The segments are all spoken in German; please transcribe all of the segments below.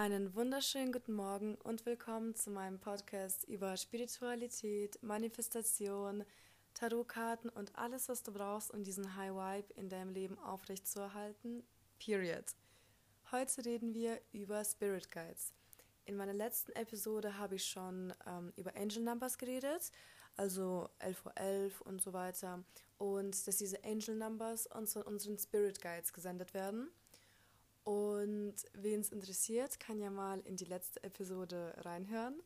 Einen wunderschönen guten Morgen und willkommen zu meinem Podcast über Spiritualität, Manifestation, Tarotkarten und alles, was du brauchst, um diesen High Vibe in deinem Leben aufrechtzuerhalten. Period. Heute reden wir über Spirit Guides. In meiner letzten Episode habe ich schon ähm, über Angel Numbers geredet, also 11.11 Uhr 11 und so weiter. Und dass diese Angel Numbers uns von unseren Spirit Guides gesendet werden. Und wen es interessiert, kann ja mal in die letzte Episode reinhören.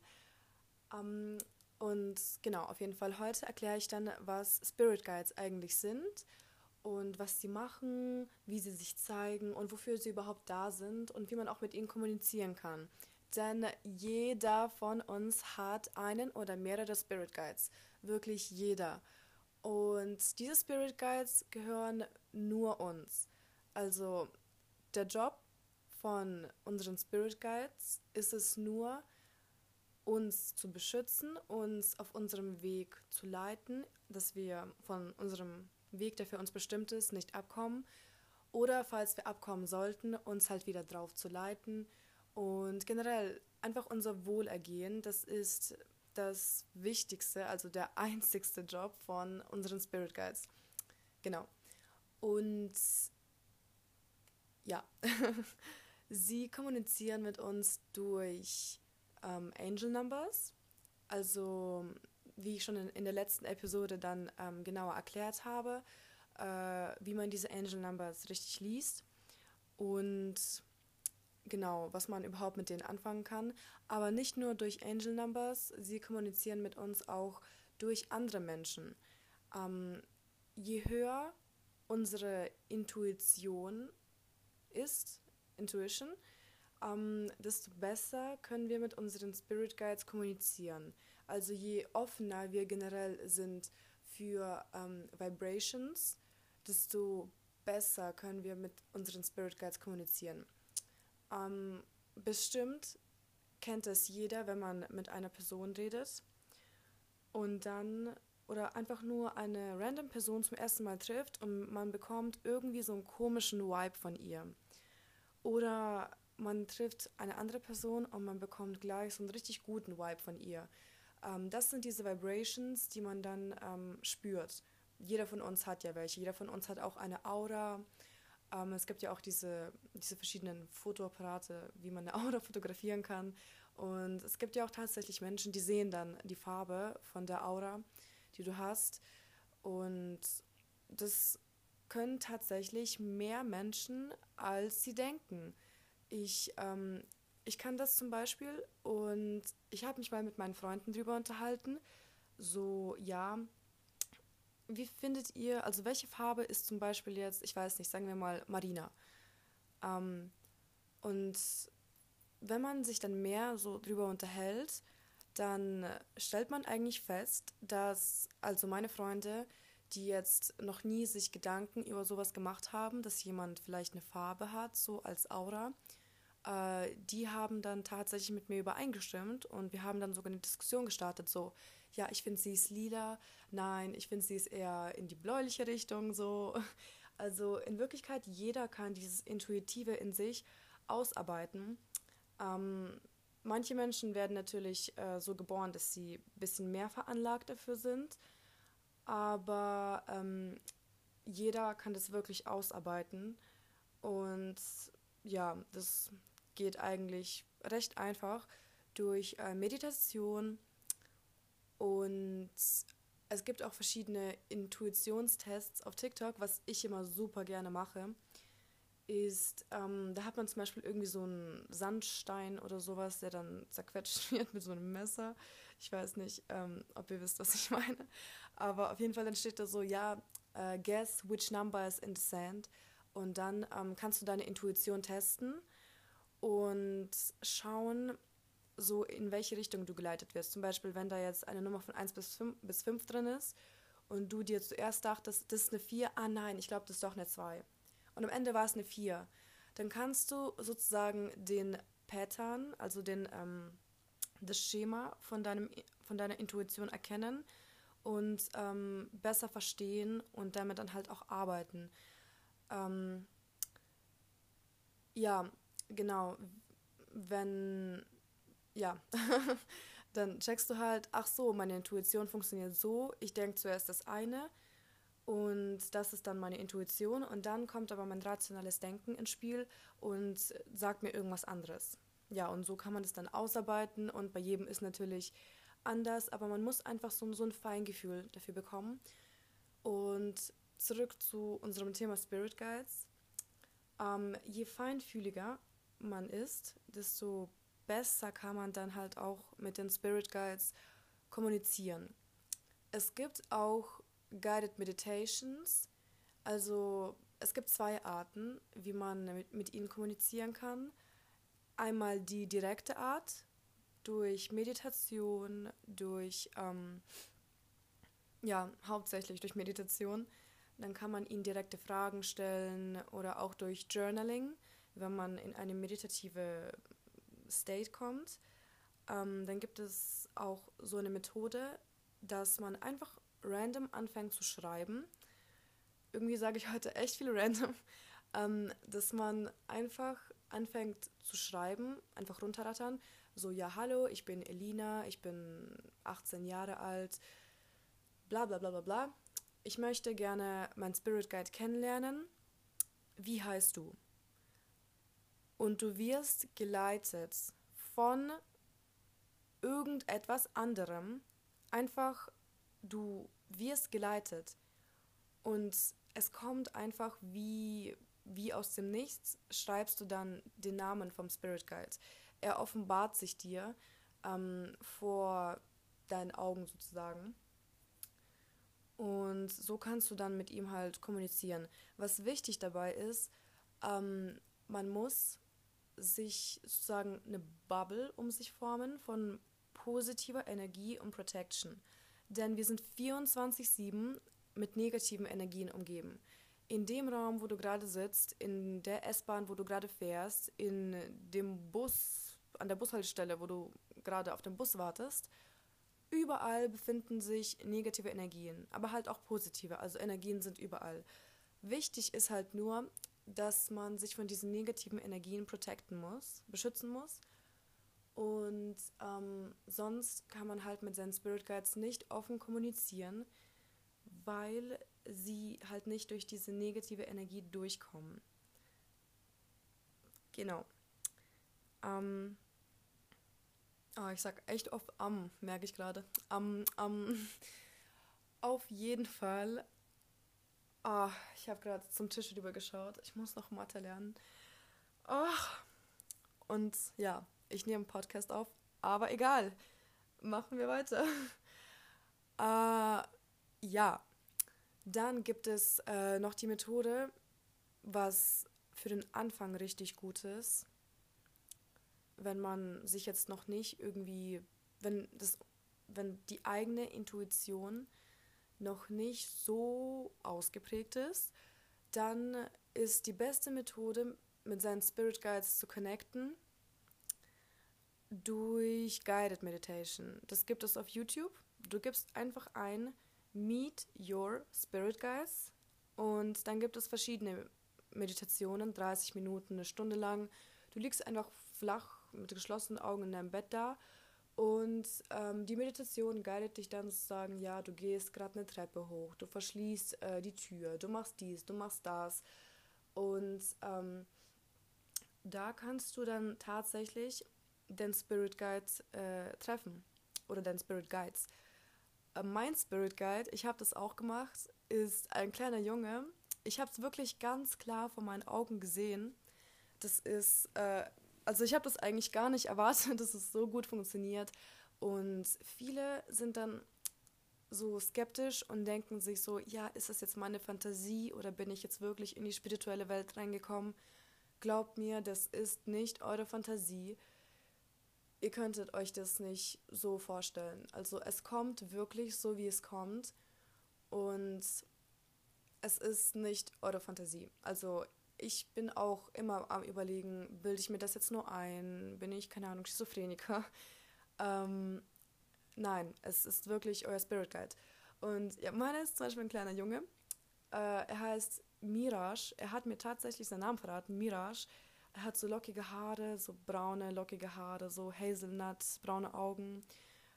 Ähm, und genau, auf jeden Fall heute erkläre ich dann, was Spirit Guides eigentlich sind und was sie machen, wie sie sich zeigen und wofür sie überhaupt da sind und wie man auch mit ihnen kommunizieren kann. Denn jeder von uns hat einen oder mehrere Spirit Guides. Wirklich jeder. Und diese Spirit Guides gehören nur uns. Also der Job von unseren Spirit Guides ist es nur, uns zu beschützen, uns auf unserem Weg zu leiten, dass wir von unserem Weg, der für uns bestimmt ist, nicht abkommen. Oder falls wir abkommen sollten, uns halt wieder drauf zu leiten. Und generell einfach unser Wohlergehen, das ist das Wichtigste, also der einzigste Job von unseren Spirit Guides. Genau. Und ja, sie kommunizieren mit uns durch ähm, Angel Numbers. Also, wie ich schon in, in der letzten Episode dann ähm, genauer erklärt habe, äh, wie man diese Angel Numbers richtig liest und genau, was man überhaupt mit denen anfangen kann. Aber nicht nur durch Angel Numbers, sie kommunizieren mit uns auch durch andere Menschen. Ähm, je höher unsere Intuition ist, Intuition, ähm, desto besser können wir mit unseren Spirit Guides kommunizieren. Also je offener wir generell sind für ähm, Vibrations, desto besser können wir mit unseren Spirit Guides kommunizieren. Ähm, bestimmt kennt es jeder, wenn man mit einer Person redet und dann oder einfach nur eine random Person zum ersten Mal trifft und man bekommt irgendwie so einen komischen Vibe von ihr. Oder man trifft eine andere Person und man bekommt gleich so einen richtig guten Vibe von ihr. Ähm, das sind diese Vibrations, die man dann ähm, spürt. Jeder von uns hat ja welche. Jeder von uns hat auch eine Aura. Ähm, es gibt ja auch diese, diese verschiedenen Fotoapparate, wie man eine Aura fotografieren kann. Und es gibt ja auch tatsächlich Menschen, die sehen dann die Farbe von der Aura, die du hast. Und das können tatsächlich mehr Menschen, als sie denken. Ich, ähm, ich kann das zum Beispiel und ich habe mich mal mit meinen Freunden drüber unterhalten. So, ja, wie findet ihr, also welche Farbe ist zum Beispiel jetzt, ich weiß nicht, sagen wir mal Marina. Ähm, und wenn man sich dann mehr so drüber unterhält, dann stellt man eigentlich fest, dass also meine Freunde die jetzt noch nie sich Gedanken über sowas gemacht haben, dass jemand vielleicht eine Farbe hat, so als Aura, äh, die haben dann tatsächlich mit mir übereingestimmt und wir haben dann sogar eine Diskussion gestartet, so, ja, ich finde sie ist lila, nein, ich finde sie ist eher in die bläuliche Richtung, so. Also in Wirklichkeit, jeder kann dieses Intuitive in sich ausarbeiten. Ähm, manche Menschen werden natürlich äh, so geboren, dass sie ein bisschen mehr veranlagt dafür sind aber ähm, jeder kann das wirklich ausarbeiten. Und ja, das geht eigentlich recht einfach durch äh, Meditation. Und es gibt auch verschiedene Intuitionstests auf TikTok, was ich immer super gerne mache ist, ähm, da hat man zum Beispiel irgendwie so einen Sandstein oder sowas, der dann zerquetscht wird mit so einem Messer. Ich weiß nicht, ähm, ob ihr wisst, was ich meine. Aber auf jeden Fall dann steht da so, ja, uh, guess which number is in the sand. Und dann ähm, kannst du deine Intuition testen und schauen, so in welche Richtung du geleitet wirst. Zum Beispiel, wenn da jetzt eine Nummer von 1 bis 5, bis 5 drin ist und du dir zuerst dachtest, das ist eine 4, ah nein, ich glaube, das ist doch eine 2 und am Ende war es eine 4, dann kannst du sozusagen den Pattern, also den, ähm, das Schema von, deinem, von deiner Intuition erkennen und ähm, besser verstehen und damit dann halt auch arbeiten. Ähm, ja, genau. wenn, ja, dann checkst du halt, ach so, meine Intuition funktioniert so, ich denke zuerst das eine und das ist dann meine Intuition und dann kommt aber mein rationales Denken ins Spiel und sagt mir irgendwas anderes. Ja, und so kann man das dann ausarbeiten und bei jedem ist natürlich anders, aber man muss einfach so, so ein Feingefühl dafür bekommen. Und zurück zu unserem Thema Spirit Guides. Ähm, je feinfühliger man ist, desto besser kann man dann halt auch mit den Spirit Guides kommunizieren. Es gibt auch Guided Meditations, also es gibt zwei Arten, wie man mit, mit ihnen kommunizieren kann. Einmal die direkte Art, durch Meditation, durch, ähm, ja, hauptsächlich durch Meditation. Dann kann man ihnen direkte Fragen stellen oder auch durch Journaling, wenn man in eine meditative State kommt. Ähm, dann gibt es auch so eine Methode, dass man einfach random anfängt zu schreiben. Irgendwie sage ich heute echt viel random. Ähm, dass man einfach anfängt zu schreiben, einfach runterrattern. So, ja, hallo, ich bin Elina, ich bin 18 Jahre alt, bla bla bla bla bla. Ich möchte gerne meinen Spirit Guide kennenlernen. Wie heißt du? Und du wirst geleitet von irgendetwas anderem. Einfach, du wirst geleitet. Und es kommt einfach wie, wie aus dem Nichts, schreibst du dann den Namen vom Spirit Guide er offenbart sich dir ähm, vor deinen Augen sozusagen. Und so kannst du dann mit ihm halt kommunizieren. Was wichtig dabei ist, ähm, man muss sich sozusagen eine Bubble um sich formen von positiver Energie und Protection. Denn wir sind 24-7 mit negativen Energien umgeben in dem Raum, wo du gerade sitzt, in der S-Bahn, wo du gerade fährst, in dem Bus, an der Bushaltestelle, wo du gerade auf den Bus wartest, überall befinden sich negative Energien, aber halt auch positive, also Energien sind überall. Wichtig ist halt nur, dass man sich von diesen negativen Energien protecten muss, beschützen muss. Und ähm, sonst kann man halt mit seinen Spirit Guides nicht offen kommunizieren, weil sie halt nicht durch diese negative Energie durchkommen. Genau. Ähm, oh, ich sag echt oft am, merke ich gerade. Am, am. Auf jeden Fall. Oh, ich habe gerade zum Tisch drüber geschaut. Ich muss noch Mathe lernen. Oh. Und ja, ich nehme einen Podcast auf, aber egal. Machen wir weiter. Äh, ja, dann gibt es äh, noch die Methode, was für den Anfang richtig gut ist, wenn man sich jetzt noch nicht irgendwie, wenn das, wenn die eigene Intuition noch nicht so ausgeprägt ist, dann ist die beste Methode, mit seinen Spirit Guides zu connecten, durch Guided Meditation. Das gibt es auf YouTube. Du gibst einfach ein Meet Your Spirit Guides. Und dann gibt es verschiedene Meditationen, 30 Minuten, eine Stunde lang. Du liegst einfach flach mit geschlossenen Augen in deinem Bett da. Und ähm, die Meditation guidet dich dann sozusagen, ja, du gehst gerade eine Treppe hoch, du verschließt äh, die Tür, du machst dies, du machst das. Und ähm, da kannst du dann tatsächlich den Spirit Guide äh, treffen oder den Spirit Guides. Äh, mein Spirit Guide, ich habe das auch gemacht, ist ein kleiner Junge. Ich habe es wirklich ganz klar vor meinen Augen gesehen. Das ist, äh, also ich habe das eigentlich gar nicht erwartet, dass es so gut funktioniert. Und viele sind dann so skeptisch und denken sich so, ja, ist das jetzt meine Fantasie oder bin ich jetzt wirklich in die spirituelle Welt reingekommen? Glaubt mir, das ist nicht eure Fantasie ihr könntet euch das nicht so vorstellen. Also es kommt wirklich so, wie es kommt. Und es ist nicht eure Fantasie. Also ich bin auch immer am Überlegen, bilde ich mir das jetzt nur ein? Bin ich, keine Ahnung, Schizophreniker? Ähm, nein, es ist wirklich euer Spirit Guide. Und ja, meiner ist zum Beispiel ein kleiner Junge. Äh, er heißt Mirage. Er hat mir tatsächlich seinen Namen verraten, Mirage. Er hat so lockige Haare, so braune, lockige Haare, so Hazelnut, braune Augen,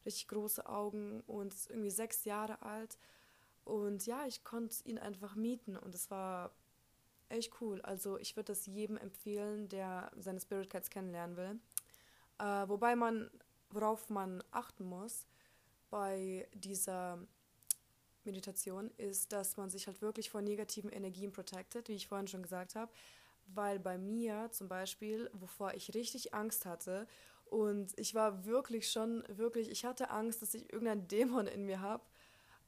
richtig große Augen und ist irgendwie sechs Jahre alt. Und ja, ich konnte ihn einfach mieten und es war echt cool. Also ich würde das jedem empfehlen, der seine Spirit Cats kennenlernen will. Äh, wobei man, worauf man achten muss bei dieser Meditation, ist, dass man sich halt wirklich vor negativen Energien protected, wie ich vorhin schon gesagt habe. Weil bei mir zum Beispiel, wovor ich richtig Angst hatte, und ich war wirklich schon, wirklich, ich hatte Angst, dass ich irgendeinen Dämon in mir habe.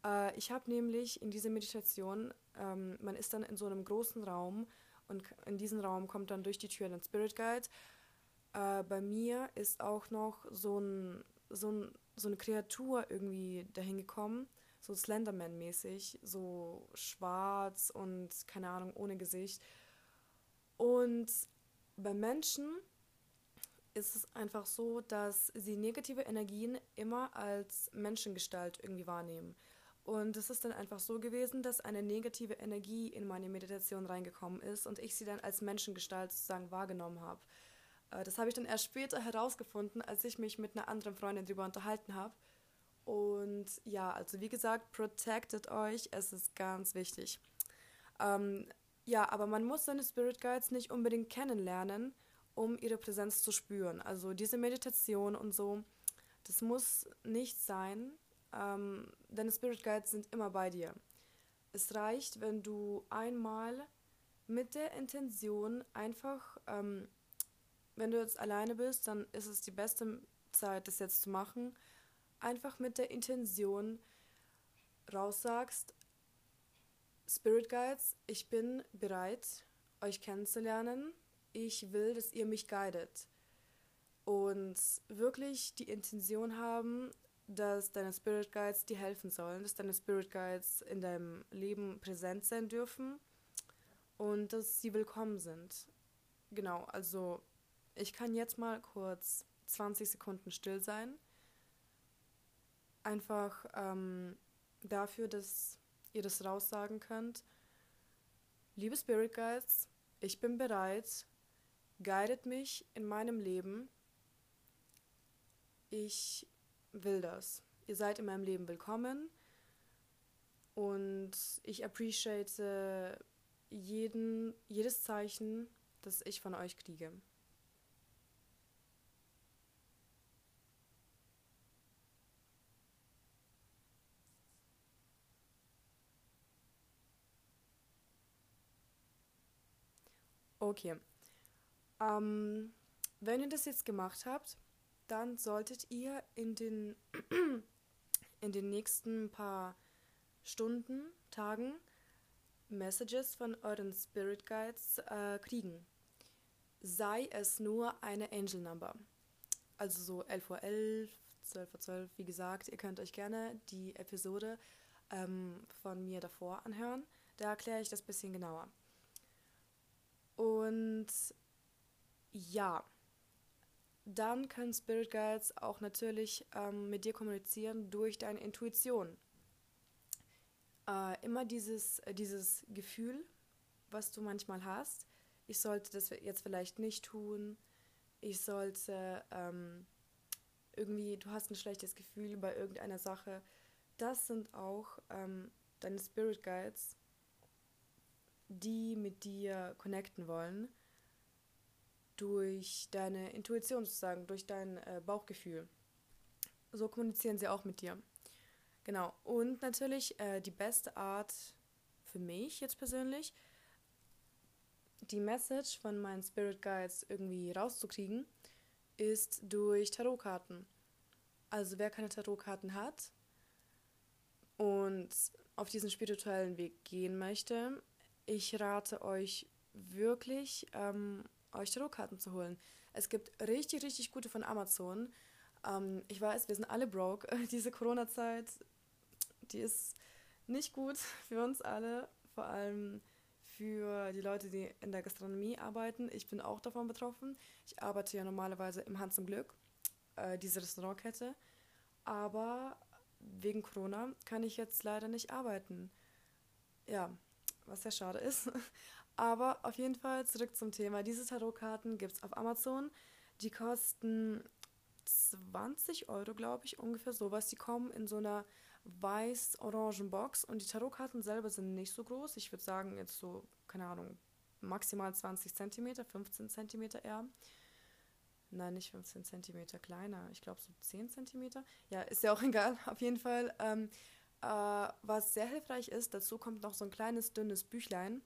Äh, ich habe nämlich in dieser Meditation, ähm, man ist dann in so einem großen Raum und in diesen Raum kommt dann durch die Tür ein Spirit Guide. Äh, bei mir ist auch noch so, ein, so, ein, so eine Kreatur irgendwie dahin gekommen so Slenderman-mäßig, so schwarz und keine Ahnung, ohne Gesicht. Und bei Menschen ist es einfach so, dass sie negative Energien immer als Menschengestalt irgendwie wahrnehmen. Und es ist dann einfach so gewesen, dass eine negative Energie in meine Meditation reingekommen ist und ich sie dann als Menschengestalt sozusagen wahrgenommen habe. Äh, das habe ich dann erst später herausgefunden, als ich mich mit einer anderen Freundin darüber unterhalten habe. Und ja, also wie gesagt, protected euch, es ist ganz wichtig. Ähm, ja, aber man muss seine Spirit Guides nicht unbedingt kennenlernen, um ihre Präsenz zu spüren. Also diese Meditation und so, das muss nicht sein. Ähm, deine Spirit Guides sind immer bei dir. Es reicht, wenn du einmal mit der Intention einfach, ähm, wenn du jetzt alleine bist, dann ist es die beste Zeit, das jetzt zu machen einfach mit der Intention raussagst, Spirit Guides, ich bin bereit, euch kennenzulernen. Ich will, dass ihr mich guidet. Und wirklich die Intention haben, dass deine Spirit Guides dir helfen sollen, dass deine Spirit Guides in deinem Leben präsent sein dürfen und dass sie willkommen sind. Genau, also ich kann jetzt mal kurz 20 Sekunden still sein einfach ähm, dafür, dass ihr das raussagen könnt. Liebe Spirit Guides, ich bin bereit. Guidet mich in meinem Leben. Ich will das. Ihr seid in meinem Leben willkommen. Und ich appreciate jeden, jedes Zeichen, das ich von euch kriege. Okay. Ähm, wenn ihr das jetzt gemacht habt, dann solltet ihr in den, in den nächsten paar Stunden, Tagen Messages von euren Spirit Guides äh, kriegen. Sei es nur eine Angel Number. Also so 11.11 Uhr, 11, 12 Uhr 12, wie gesagt, ihr könnt euch gerne die Episode ähm, von mir davor anhören. Da erkläre ich das ein bisschen genauer. Und ja, dann können Spirit Guides auch natürlich ähm, mit dir kommunizieren durch deine Intuition. Äh, immer dieses, äh, dieses Gefühl, was du manchmal hast, ich sollte das jetzt vielleicht nicht tun, ich sollte ähm, irgendwie, du hast ein schlechtes Gefühl bei irgendeiner Sache, das sind auch ähm, deine Spirit Guides, die mit dir connecten wollen, durch deine Intuition sozusagen, durch dein äh, Bauchgefühl. So kommunizieren sie auch mit dir. Genau. Und natürlich äh, die beste Art für mich jetzt persönlich, die Message von meinen Spirit Guides irgendwie rauszukriegen, ist durch Tarotkarten. Also wer keine Tarotkarten hat und auf diesen spirituellen Weg gehen möchte, ich rate euch wirklich, ähm, euch Tarotkarten zu holen. Es gibt richtig, richtig gute von Amazon. Ähm, ich weiß, wir sind alle broke. Diese Corona-Zeit, die ist nicht gut für uns alle, vor allem für die Leute, die in der Gastronomie arbeiten. Ich bin auch davon betroffen. Ich arbeite ja normalerweise im Hans im Glück, äh, diese Restaurantkette. Aber wegen Corona kann ich jetzt leider nicht arbeiten. Ja, was sehr schade ist. Aber auf jeden Fall zurück zum Thema. Diese Tarotkarten gibt es auf Amazon. Die kosten 20 Euro, glaube ich, ungefähr sowas. Die kommen in so einer weiß-orangen Box und die Tarotkarten selber sind nicht so groß. Ich würde sagen, jetzt so, keine Ahnung, maximal 20 cm, 15 cm eher. Nein, nicht 15 cm kleiner. Ich glaube so 10 cm. Ja, ist ja auch egal, auf jeden Fall. Ähm, äh, was sehr hilfreich ist, dazu kommt noch so ein kleines, dünnes Büchlein.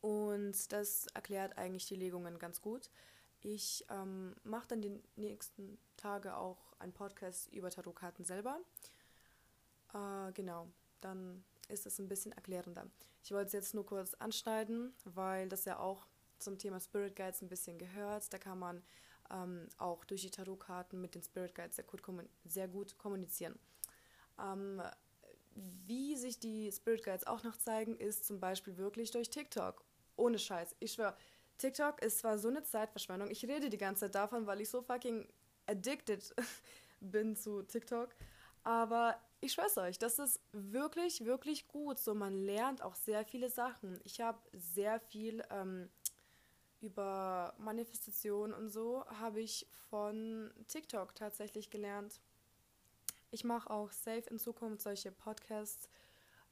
Und das erklärt eigentlich die Legungen ganz gut. Ich ähm, mache dann die nächsten Tage auch einen Podcast über Tarotkarten selber. Äh, genau, dann ist es ein bisschen erklärender. Ich wollte es jetzt nur kurz anschneiden, weil das ja auch zum Thema Spirit Guides ein bisschen gehört. Da kann man ähm, auch durch die Tarotkarten mit den Spirit Guides sehr gut, sehr gut kommunizieren. Ähm, wie sich die Spirit Guides auch noch zeigen, ist zum Beispiel wirklich durch TikTok. Ohne Scheiß. Ich schwöre, TikTok ist zwar so eine Zeitverschwendung. Ich rede die ganze Zeit davon, weil ich so fucking addicted bin zu TikTok. Aber ich schwör's euch, das ist wirklich, wirklich gut. So, man lernt auch sehr viele Sachen. Ich habe sehr viel ähm, über Manifestation und so habe ich von TikTok tatsächlich gelernt. Ich mache auch safe in Zukunft solche Podcasts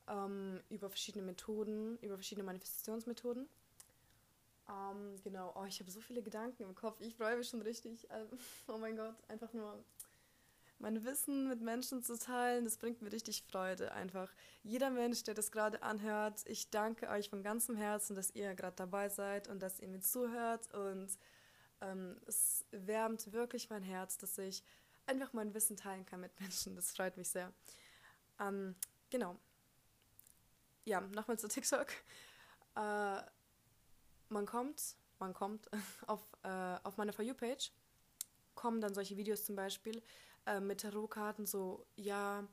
ähm, über verschiedene Methoden, über verschiedene Manifestationsmethoden. Ähm, genau, oh, ich habe so viele Gedanken im Kopf. Ich freue mich schon richtig. oh mein Gott, einfach nur mein Wissen mit Menschen zu teilen, das bringt mir richtig Freude einfach. Jeder Mensch, der das gerade anhört, ich danke euch von ganzem Herzen, dass ihr gerade dabei seid und dass ihr mir zuhört und ähm, es wärmt wirklich mein Herz, dass ich einfach mein Wissen teilen kann mit Menschen. Das freut mich sehr. Ähm, genau. Ja, nochmal zu TikTok. Äh, man kommt, man kommt auf, äh, auf meine For You-Page, kommen dann solche Videos zum Beispiel, äh, mit Tarotkarten so, ja,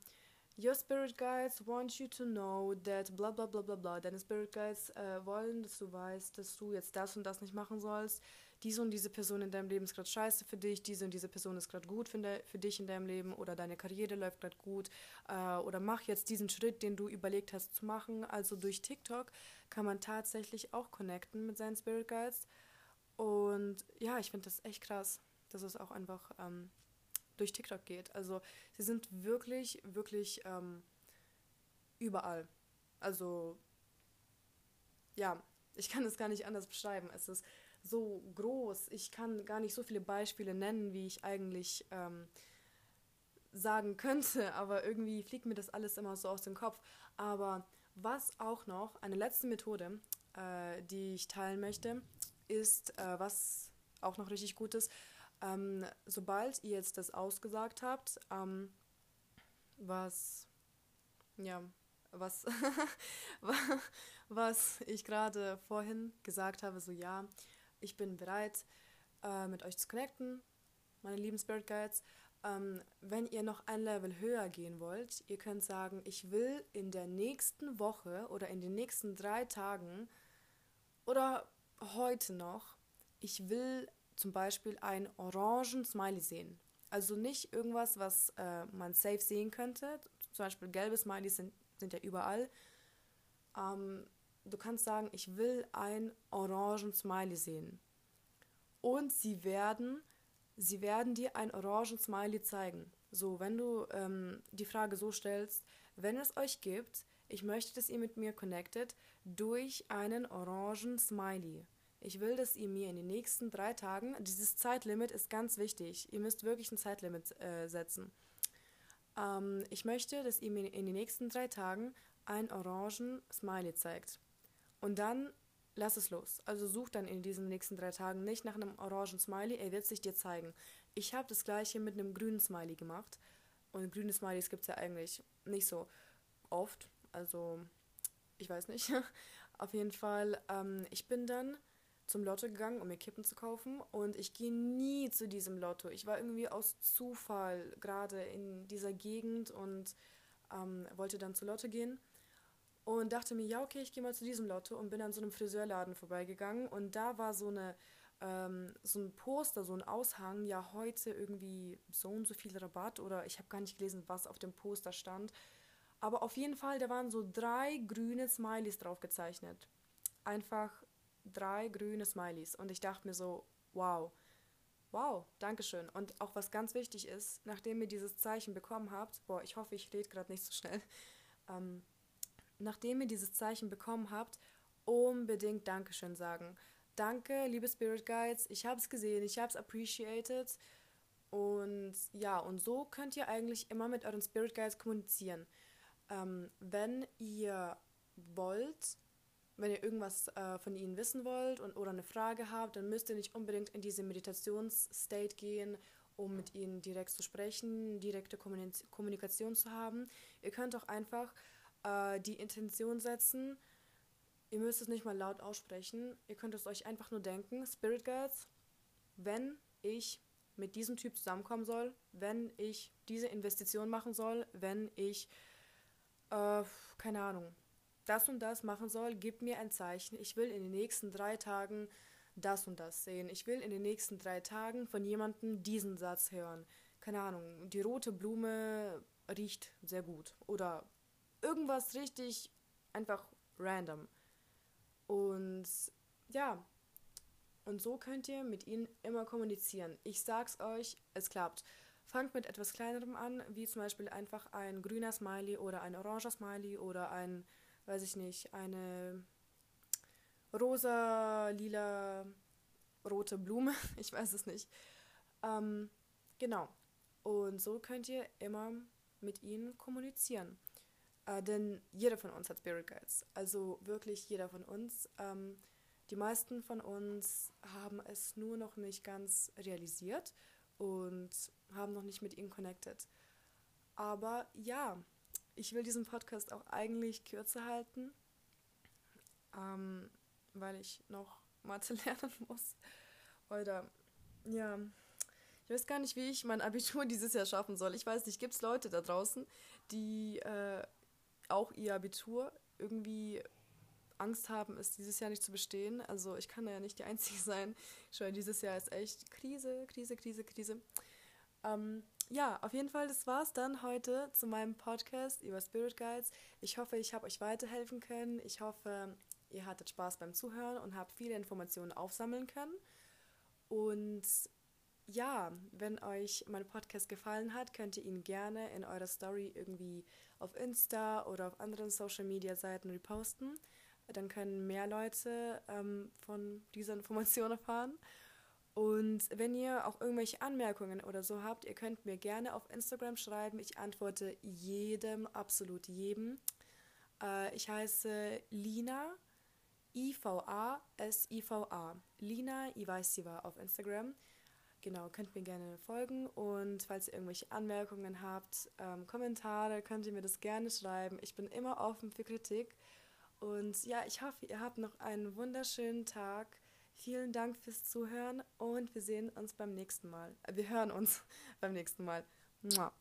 Your Spirit Guides want you to know that bla bla bla bla bla. Deine Spirit Guides äh, wollen, dass du weißt, dass du jetzt das und das nicht machen sollst. Diese und diese Person in deinem Leben ist gerade scheiße für dich, diese und diese Person ist gerade gut für, de, für dich in deinem Leben oder deine Karriere läuft gerade gut äh, oder mach jetzt diesen Schritt, den du überlegt hast zu machen. Also durch TikTok kann man tatsächlich auch connecten mit seinen Spirit Guides. Und ja, ich finde das echt krass. Das ist auch einfach ähm, durch TikTok geht. Also sie sind wirklich, wirklich ähm, überall. Also ja, ich kann es gar nicht anders beschreiben. Es ist so groß. Ich kann gar nicht so viele Beispiele nennen, wie ich eigentlich ähm, sagen könnte, aber irgendwie fliegt mir das alles immer so aus dem Kopf. Aber was auch noch, eine letzte Methode, äh, die ich teilen möchte, ist, äh, was auch noch richtig gut ist, ähm, sobald ihr jetzt das ausgesagt habt, ähm, was, ja, was, was ich gerade vorhin gesagt habe, so ja, ich bin bereit, äh, mit euch zu connecten, meine lieben Spirit Guides. Ähm, wenn ihr noch ein Level höher gehen wollt, ihr könnt sagen, ich will in der nächsten Woche oder in den nächsten drei Tagen oder heute noch, ich will zum Beispiel einen orangen Smiley sehen. Also nicht irgendwas, was äh, man safe sehen könnte. Zum Beispiel gelbe Smileys sind, sind ja überall. Ähm, du kannst sagen, ich will einen orangen Smiley sehen. Und sie werden, sie werden dir einen orangen Smiley zeigen. So, wenn du ähm, die Frage so stellst, wenn es euch gibt, ich möchte, dass ihr mit mir connectet durch einen orangen Smiley. Ich will, dass ihr mir in den nächsten drei Tagen, dieses Zeitlimit ist ganz wichtig, ihr müsst wirklich ein Zeitlimit äh, setzen. Ähm, ich möchte, dass ihr mir in den nächsten drei Tagen einen orangen Smiley zeigt. Und dann lass es los. Also such dann in diesen nächsten drei Tagen nicht nach einem orangen Smiley, er wird sich dir zeigen. Ich habe das gleiche mit einem grünen Smiley gemacht. Und grüne Smileys gibt es ja eigentlich nicht so oft. Also, ich weiß nicht. Auf jeden Fall, ähm, ich bin dann zum Lotto gegangen, um mir Kippen zu kaufen. Und ich gehe nie zu diesem Lotto. Ich war irgendwie aus Zufall gerade in dieser Gegend und ähm, wollte dann zu Lotto gehen. Und dachte mir, ja, okay, ich gehe mal zu diesem Lotto und bin an so einem Friseurladen vorbeigegangen. Und da war so eine ähm, so ein Poster, so ein Aushang, ja heute irgendwie so und so viel Rabatt oder ich habe gar nicht gelesen, was auf dem Poster stand. Aber auf jeden Fall, da waren so drei grüne Smileys drauf gezeichnet. einfach drei grüne Smileys. Und ich dachte mir so, wow, wow, Dankeschön. Und auch was ganz wichtig ist, nachdem ihr dieses Zeichen bekommen habt, boah, ich hoffe, ich rede gerade nicht so schnell, ähm, nachdem ihr dieses Zeichen bekommen habt, unbedingt Dankeschön sagen. Danke, liebe Spirit Guides, ich habe es gesehen, ich habe es appreciated. Und ja, und so könnt ihr eigentlich immer mit euren Spirit Guides kommunizieren. Ähm, wenn ihr wollt, wenn ihr irgendwas äh, von ihnen wissen wollt und, oder eine Frage habt, dann müsst ihr nicht unbedingt in diese Meditationsstate gehen, um mit ihnen direkt zu sprechen, direkte Kommunikation zu haben. Ihr könnt auch einfach äh, die Intention setzen. Ihr müsst es nicht mal laut aussprechen. Ihr könnt es euch einfach nur denken. Spirit Guides, wenn ich mit diesem Typ zusammenkommen soll, wenn ich diese Investition machen soll, wenn ich, äh, keine Ahnung, das und das machen soll, gib mir ein Zeichen. Ich will in den nächsten drei Tagen das und das sehen. Ich will in den nächsten drei Tagen von jemandem diesen Satz hören. Keine Ahnung, die rote Blume riecht sehr gut. Oder irgendwas richtig einfach random. Und ja, und so könnt ihr mit ihnen immer kommunizieren. Ich sag's euch, es klappt. Fangt mit etwas kleinerem an, wie zum Beispiel einfach ein grüner Smiley oder ein oranger Smiley oder ein weiß ich nicht, eine rosa, lila, rote Blume. Ich weiß es nicht. Ähm, genau. Und so könnt ihr immer mit ihnen kommunizieren. Äh, denn jeder von uns hat Spirit Guides. Also wirklich jeder von uns. Ähm, die meisten von uns haben es nur noch nicht ganz realisiert und haben noch nicht mit ihnen connected. Aber ja, ich will diesen Podcast auch eigentlich kürzer halten, ähm, weil ich noch Mathe lernen muss. Oder ja, ich weiß gar nicht, wie ich mein Abitur dieses Jahr schaffen soll. Ich weiß nicht, gibt es Leute da draußen, die äh, auch ihr Abitur irgendwie Angst haben, es dieses Jahr nicht zu bestehen. Also ich kann da ja nicht die Einzige sein. Schon dieses Jahr ist echt Krise, Krise, Krise, Krise. Ähm, ja, auf jeden Fall, das war's dann heute zu meinem Podcast über Spirit Guides. Ich hoffe, ich habe euch weiterhelfen können. Ich hoffe, ihr hattet Spaß beim Zuhören und habt viele Informationen aufsammeln können. Und ja, wenn euch mein Podcast gefallen hat, könnt ihr ihn gerne in eurer Story irgendwie auf Insta oder auf anderen Social Media Seiten reposten. Dann können mehr Leute ähm, von dieser Information erfahren. Und wenn ihr auch irgendwelche Anmerkungen oder so habt, ihr könnt mir gerne auf Instagram schreiben. Ich antworte jedem, absolut jedem. Äh, ich heiße Lina, I-V-A-S-I-V-A. Lina Ivaisiva auf Instagram. Genau, könnt mir gerne folgen und falls ihr irgendwelche Anmerkungen habt, ähm, Kommentare, könnt ihr mir das gerne schreiben. Ich bin immer offen für Kritik. Und ja, ich hoffe, ihr habt noch einen wunderschönen Tag. Vielen Dank fürs Zuhören und wir sehen uns beim nächsten Mal. Wir hören uns beim nächsten Mal. Mua.